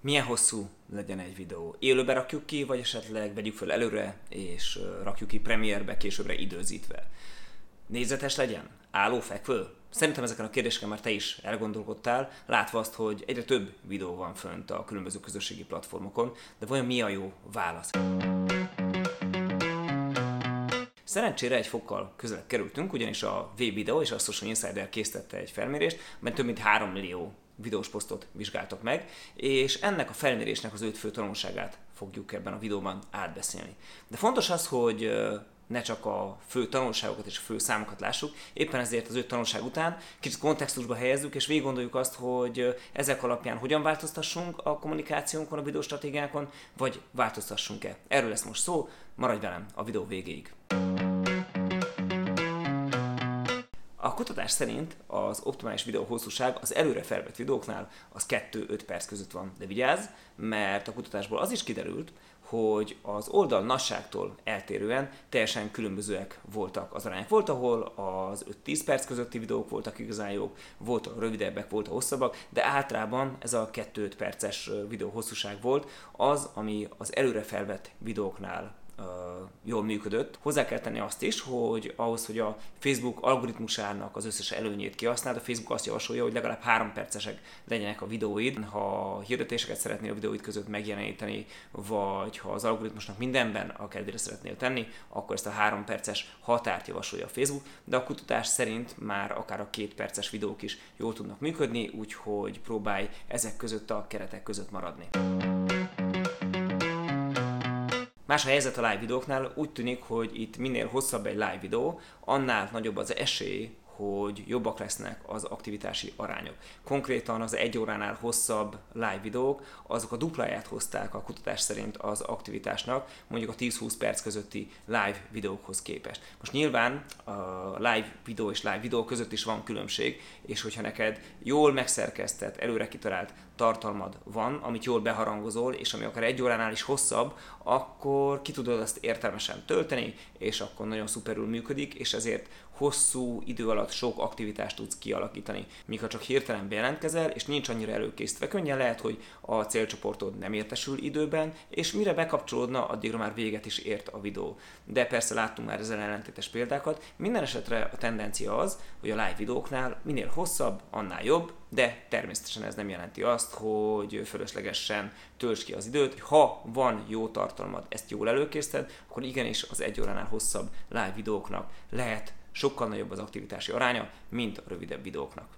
Milyen hosszú legyen egy videó? Élőbe rakjuk ki, vagy esetleg vegyük föl előre, és rakjuk ki premierbe, későbbre időzítve? Nézetes legyen? Álló, fekvő? Szerintem ezeken a kérdéseken már te is elgondolkodtál, látva azt, hogy egyre több videó van fönt a különböző közösségi platformokon, de vajon mi a jó válasz? Szerencsére egy fokkal közelebb kerültünk, ugyanis a V-Video és a Social Insider készítette egy felmérést, mert több mint 3 millió videós posztot vizsgáltak meg, és ennek a felmérésnek az öt fő tanulságát fogjuk ebben a videóban átbeszélni. De fontos az, hogy ne csak a fő tanulságokat és a fő számokat lássuk, éppen ezért az öt tanulság után kicsit kontextusba helyezzük, és végig gondoljuk azt, hogy ezek alapján hogyan változtassunk a kommunikációnkon, a videóstratégiákon, vagy változtassunk-e. Erről lesz most szó, maradj velem a videó végéig. A kutatás szerint az optimális videó hosszúság az előre felvett videóknál az 2-5 perc között van. De vigyázz, mert a kutatásból az is kiderült, hogy az oldal nagyságtól eltérően teljesen különbözőek voltak az arányok. Volt, ahol az 5-10 perc közötti videók voltak igazán jók, volt, ahol rövidebbek, volt, ahol hosszabbak, de általában ez a 2-5 perces videó hosszúság volt az, ami az előre felvett videóknál jól működött. Hozzá kell tenni azt is, hogy ahhoz, hogy a Facebook algoritmusának az összes előnyét kihasználd, a Facebook azt javasolja, hogy legalább 3 percesek legyenek a videóid. Ha hirdetéseket szeretnél a videóid között megjeleníteni, vagy ha az algoritmusnak mindenben a kedvére szeretnél tenni, akkor ezt a 3 perces határt javasolja a Facebook, de a kutatás szerint már akár a 2 perces videók is jól tudnak működni, úgyhogy próbálj ezek között a keretek között maradni. Más a helyzet a live videóknál, úgy tűnik, hogy itt minél hosszabb egy live videó, annál nagyobb az esély, hogy jobbak lesznek az aktivitási arányok. Konkrétan az egy óránál hosszabb live videók, azok a dupláját hozták a kutatás szerint az aktivitásnak, mondjuk a 10-20 perc közötti live videókhoz képest. Most nyilván a live videó és live videó között is van különbség, és hogyha neked jól megszerkesztett, előre kitalált tartalmad van, amit jól beharangozol, és ami akár egy óránál is hosszabb, akkor ki tudod azt értelmesen tölteni, és akkor nagyon szuperül működik, és ezért hosszú idő alatt sok aktivitást tudsz kialakítani. Ha csak hirtelen bejelentkezel, és nincs annyira előkészítve, könnyen lehet, hogy a célcsoportod nem értesül időben, és mire bekapcsolódna, addigra már véget is ért a videó. De persze láttunk már ezzel ellentétes példákat. Minden esetre a tendencia az, hogy a live videóknál minél hosszabb, annál jobb, de természetesen ez nem jelenti azt, hogy fölöslegesen tölts ki az időt. Ha van jó tartalmad, ezt jól előkészíted, akkor igenis az egy óránál hosszabb live videóknak lehet sokkal nagyobb az aktivitási aránya, mint a rövidebb videóknak.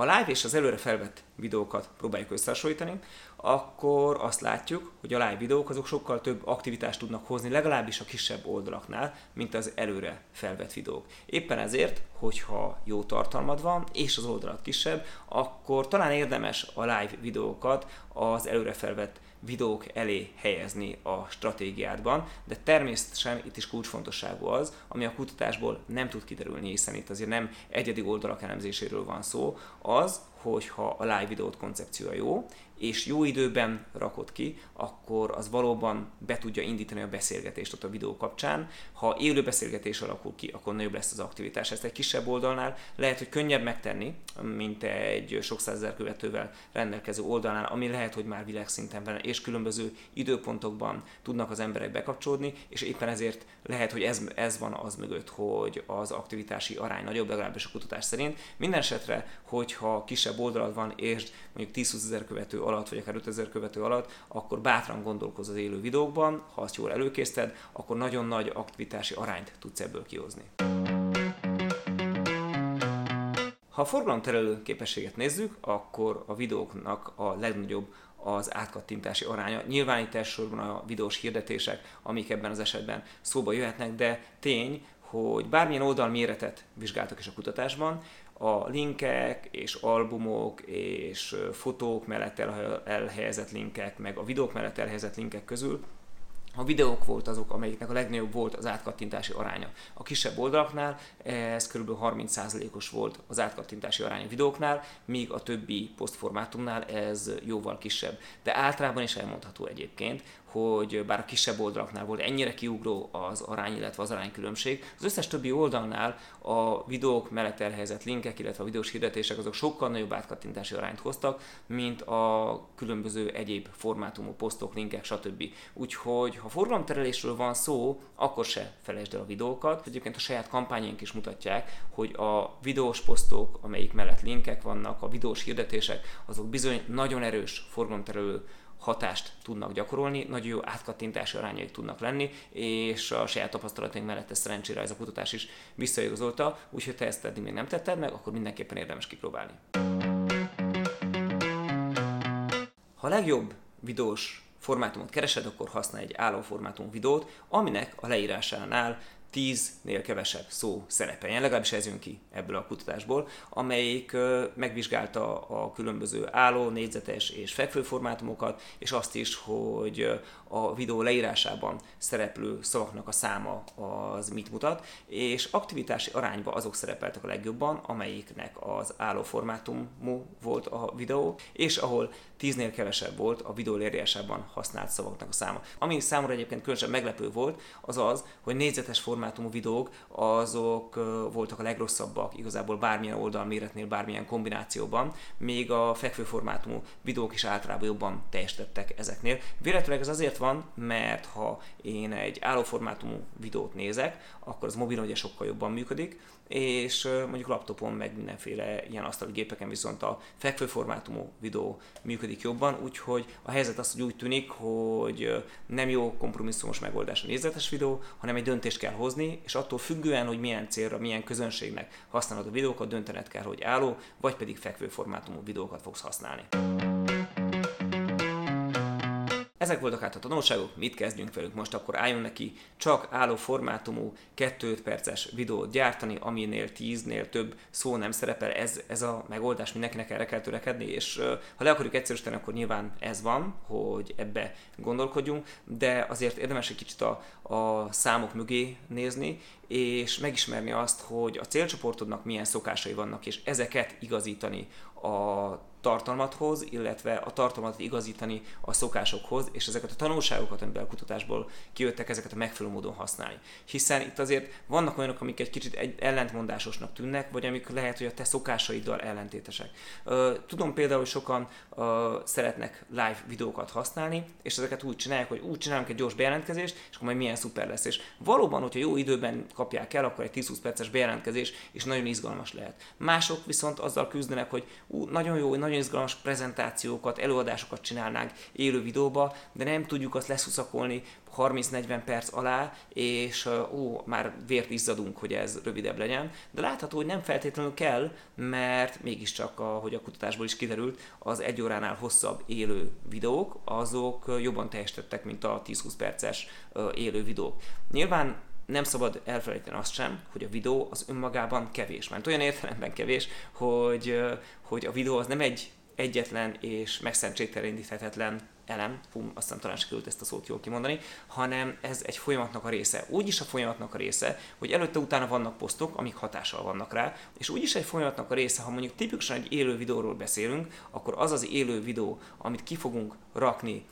Ha a live és az előre felvett videókat próbáljuk összehasonlítani, akkor azt látjuk, hogy a live videók azok sokkal több aktivitást tudnak hozni, legalábbis a kisebb oldalaknál, mint az előre felvett videók. Éppen ezért, hogyha jó tartalmad van, és az oldalat kisebb, akkor talán érdemes a live videókat az előre felvett videók elé helyezni a stratégiádban, de természetesen itt is kulcsfontosságú az, ami a kutatásból nem tud kiderülni, hiszen itt azért nem egyedi oldalak elemzéséről van szó, az, hogyha a live videót koncepciója jó, és jó időben rakod ki, akkor az valóban be tudja indítani a beszélgetést ott a videó kapcsán. Ha élő beszélgetés alakul ki, akkor nagyobb lesz az aktivitás. Ezt egy kisebb oldalnál lehet, hogy könnyebb megtenni, mint egy sok százezer követővel rendelkező oldalnál, ami lehet, hogy már világszinten van, és különböző időpontokban tudnak az emberek bekapcsolódni, és éppen ezért lehet, hogy ez, ez van az mögött, hogy az aktivitási arány nagyobb, legalábbis a kutatás szerint. Minden esetre, hogyha kisebb oldalad van, és mondjuk 10-20 ezer követő alatt, vagy akár 5000 követő alatt, akkor bátran gondolkozz az élő videókban, ha azt jól előkészted, akkor nagyon nagy aktivitási arányt tudsz ebből kihozni. Ha a forgalomterelő képességet nézzük, akkor a videóknak a legnagyobb az átkattintási aránya. Nyilván itt elsősorban a videós hirdetések, amik ebben az esetben szóba jöhetnek, de tény, hogy bármilyen oldal méretet vizsgáltak is a kutatásban, a linkek és albumok és fotók mellett elhelyezett linkek, meg a videók mellett elhelyezett linkek közül a videók volt azok, amelyiknek a legnagyobb volt az átkattintási aránya. A kisebb oldalaknál ez kb. 30%-os volt az átkattintási aránya videóknál, míg a többi posztformátumnál ez jóval kisebb. De általában is elmondható egyébként, hogy bár a kisebb oldalaknál volt ennyire kiugró az arány, illetve az aránykülönbség, az összes többi oldalnál a videók mellett elhelyezett linkek, illetve a videós hirdetések azok sokkal nagyobb átkattintási arányt hoztak, mint a különböző egyéb formátumú posztok, linkek, stb. Úgyhogy ha forgalomterelésről van szó, akkor se felejtsd el a videókat. Egyébként a saját kampányaink is mutatják, hogy a videós posztok, amelyik mellett linkek vannak, a videós hirdetések, azok bizony nagyon erős forgalomterelő hatást tudnak gyakorolni, nagyon jó átkattintási arányaik tudnak lenni, és a saját tapasztalataink mellett ezt szerencsére ez a kutatás is visszaigazolta, úgyhogy te ezt eddig még nem tetted meg, akkor mindenképpen érdemes kipróbálni. Ha a legjobb videós formátumot keresed, akkor használj egy álló formátum videót, aminek a leírásánál 10-nél kevesebb szó szerepeljen, legalábbis ez jön ki ebből a kutatásból, amelyik megvizsgálta a különböző álló, négyzetes és fekvő formátumokat, és azt is, hogy a videó leírásában szereplő szavaknak a száma az mit mutat, és aktivitási arányban azok szerepeltek a legjobban, amelyiknek az álló formátumú volt a videó, és ahol 10-nél kevesebb volt a videó leírásában használt szavaknak a száma. Ami számomra egyébként különösen meglepő volt, az az, hogy négyzetes formátumú videók azok voltak a legrosszabbak igazából bármilyen oldalméretnél, bármilyen kombinációban, még a fekvő formátumú videók is általában jobban teljesítettek ezeknél. Véletlenül ez azért van, mert ha én egy állóformátumú videót nézek, akkor az mobilon ugye sokkal jobban működik, és mondjuk laptopon meg mindenféle ilyen asztali gépeken viszont a fekvőformátumú videó működik jobban, úgyhogy a helyzet az, hogy úgy tűnik, hogy nem jó kompromisszumos megoldás a nézetes videó, hanem egy döntést kell hozni, és attól függően, hogy milyen célra, milyen közönségnek használod a videókat, döntened kell, hogy álló, vagy pedig fekvőformátumú videókat fogsz használni. Ezek voltak hát a tanulságok, mit kezdjünk velük most, akkor álljon neki. Csak álló formátumú 2 perces videót gyártani, aminél 10-nél több szó nem szerepel, ez, ez a megoldás, mindenkinek erre kell törekedni, és ha le akarjuk egyszerűsíteni, akkor nyilván ez van, hogy ebbe gondolkodjunk, de azért érdemes egy kicsit a, a számok mögé nézni, és megismerni azt, hogy a célcsoportodnak milyen szokásai vannak, és ezeket igazítani a tartalmathoz, illetve a tartalmat igazítani a szokásokhoz, és ezeket a tanulságokat, amiben a kutatásból kijöttek, ezeket a megfelelő módon használni. Hiszen itt azért vannak olyanok, amik egy kicsit egy ellentmondásosnak tűnnek, vagy amik lehet, hogy a te szokásaiddal ellentétesek. Tudom például, hogy sokan szeretnek live videókat használni, és ezeket úgy csinálják, hogy úgy csinálunk egy gyors bejelentkezést, és akkor majd milyen szuper lesz. És valóban, hogyha jó időben kapják el, akkor egy 10-20 perces bejelentkezés is nagyon izgalmas lehet. Mások viszont azzal küzdenek, hogy ú, nagyon jó, nagyon izgalmas prezentációkat, előadásokat csinálnánk élő videóba, de nem tudjuk azt leszuszakolni 30-40 perc alá, és ó, már vért izzadunk, hogy ez rövidebb legyen. De látható, hogy nem feltétlenül kell, mert mégiscsak, ahogy a kutatásból is kiderült, az egy óránál hosszabb élő videók, azok jobban teljesítettek, mint a 10-20 perces élő videók. Nyilván nem szabad elfelejteni azt sem, hogy a videó az önmagában kevés. Mert olyan értelemben kevés, hogy, hogy a videó az nem egy egyetlen és megszentségteleníthetetlen elem, fú, aztán talán sikerült ezt a szót jól kimondani, hanem ez egy folyamatnak a része. Úgy is a folyamatnak a része, hogy előtte-utána vannak posztok, amik hatással vannak rá, és úgy is egy folyamatnak a része, ha mondjuk tipikusan egy élő videóról beszélünk, akkor az az élő videó, amit ki fogunk rakni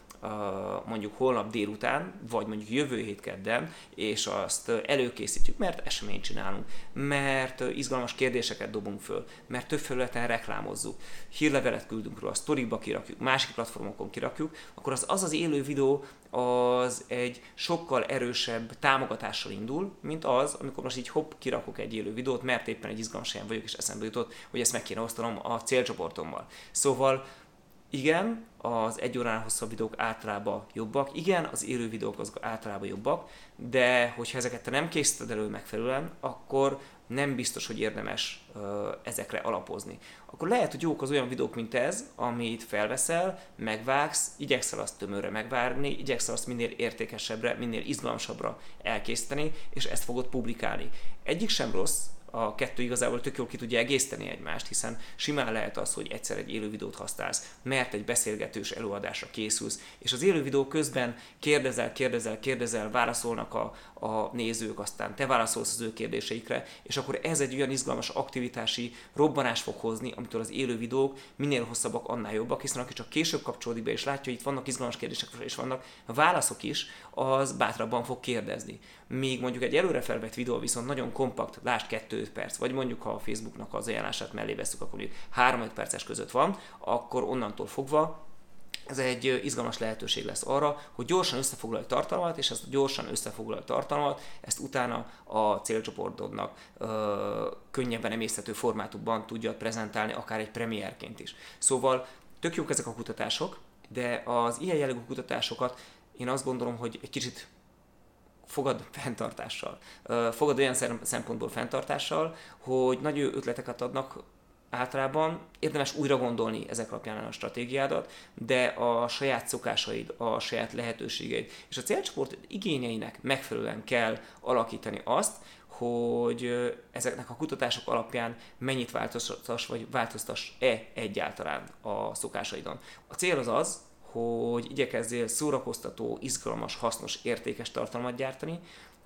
mondjuk holnap délután, vagy mondjuk jövő hét kedden, és azt előkészítjük, mert eseményt csinálunk, mert izgalmas kérdéseket dobunk föl, mert több felületen reklámozzuk, hírlevelet küldünk róla, sztorikba kirakjuk, másik platformokon kirakjuk, akkor az az, az élő videó az egy sokkal erősebb támogatással indul, mint az, amikor most így hopp, kirakok egy élő videót, mert éppen egy izgalmas helyen vagyok, és eszembe jutott, hogy ezt meg kéne osztanom a célcsoportommal. Szóval igen, az egy órán hosszabb videók általában jobbak, igen, az élő videók azok általában jobbak, de hogyha ezeket te nem készíted elő megfelelően, akkor nem biztos, hogy érdemes uh, ezekre alapozni. Akkor lehet, hogy jók az olyan videók, mint ez, amit felveszel, megvágsz, igyekszel azt tömörre megvárni, igyekszel azt minél értékesebbre, minél izgalmasabbra elkészíteni, és ezt fogod publikálni. Egyik sem rossz, a kettő igazából tök jól ki tudja egészteni egymást, hiszen simán lehet az, hogy egyszer egy élő videót használsz, mert egy beszélgetős előadásra készülsz, és az élő videó közben kérdezel, kérdezel, kérdezel, válaszolnak a, a nézők, aztán te válaszolsz az ő kérdéseikre, és akkor ez egy olyan izgalmas aktivitási robbanás fog hozni, amitől az élő videók minél hosszabbak, annál jobbak, hiszen aki csak később kapcsolódik be és látja, hogy itt vannak izgalmas kérdések és vannak válaszok is, az bátrabban fog kérdezni. Míg mondjuk egy előre felvett videó viszont nagyon kompakt, lásd 2 perc, vagy mondjuk ha a Facebooknak az ajánlását mellé veszük, akkor mondjuk 3-5 perces között van, akkor onnantól fogva ez egy izgalmas lehetőség lesz arra, hogy gyorsan összefoglalj tartalmat, és ezt gyorsan összefoglalt tartalmat, ezt utána a célcsoportodnak ö, könnyebben emészhető formátumban tudja prezentálni, akár egy premierként is. Szóval tök jók ezek a kutatások, de az ilyen jellegű kutatásokat én azt gondolom, hogy egy kicsit fogad fenntartással. Fogad olyan szempontból fenntartással, hogy nagy ötleteket adnak általában érdemes újra gondolni ezek alapján a stratégiádat, de a saját szokásaid, a saját lehetőségeid és a célcsoport igényeinek megfelelően kell alakítani azt, hogy ezeknek a kutatások alapján mennyit változtass, vagy változtass-e egyáltalán a szokásaidon. A cél az az, hogy igyekezzél szórakoztató, izgalmas, hasznos, értékes tartalmat gyártani,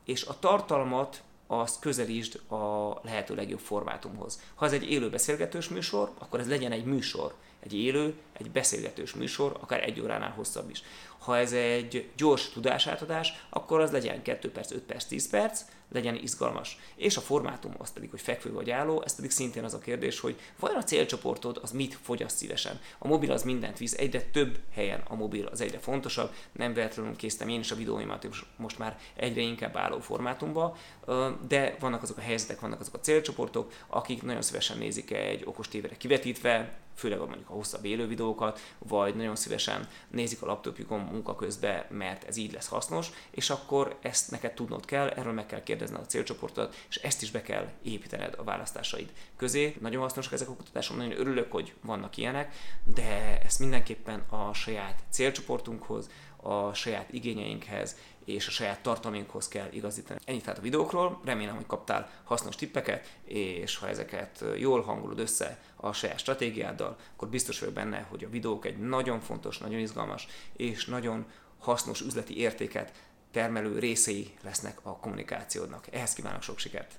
és a tartalmat azt közelítsd a lehető legjobb formátumhoz. Ha ez egy élő beszélgetős műsor, akkor ez legyen egy műsor. Egy élő, egy beszélgetős műsor, akár egy óránál hosszabb is. Ha ez egy gyors tudásátadás, akkor az legyen 2 perc, 5 perc, 10 perc, legyen izgalmas. És a formátum az pedig, hogy fekvő vagy álló, ez pedig szintén az a kérdés, hogy vajon a célcsoportod az mit fogyaszt szívesen. A mobil az mindent visz, egyre több helyen a mobil az egyre fontosabb, nem véletlenül késztem én is a videóimat most már egyre inkább álló formátumba, de vannak azok a helyzetek, vannak azok a célcsoportok, akik nagyon szívesen nézik egy okos tévére kivetítve, főleg a mondjuk a hosszabb élő videókat, vagy nagyon szívesen nézik a laptopjukon munka közben, mert ez így lesz hasznos, és akkor ezt neked tudnod kell, erről meg kell kérdezned a célcsoportot, és ezt is be kell építened a választásaid közé. Nagyon hasznosak ezek a kutatások, nagyon örülök, hogy vannak ilyenek, de ezt mindenképpen a saját célcsoportunkhoz, a saját igényeinkhez és a saját tartalminkhoz kell igazítani. Ennyit tehát a videókról, remélem, hogy kaptál hasznos tippeket, és ha ezeket jól hangolod össze a saját stratégiáddal, akkor biztos vagyok benne, hogy a videók egy nagyon fontos, nagyon izgalmas és nagyon hasznos üzleti értéket termelő részei lesznek a kommunikációdnak. Ehhez kívánok sok sikert!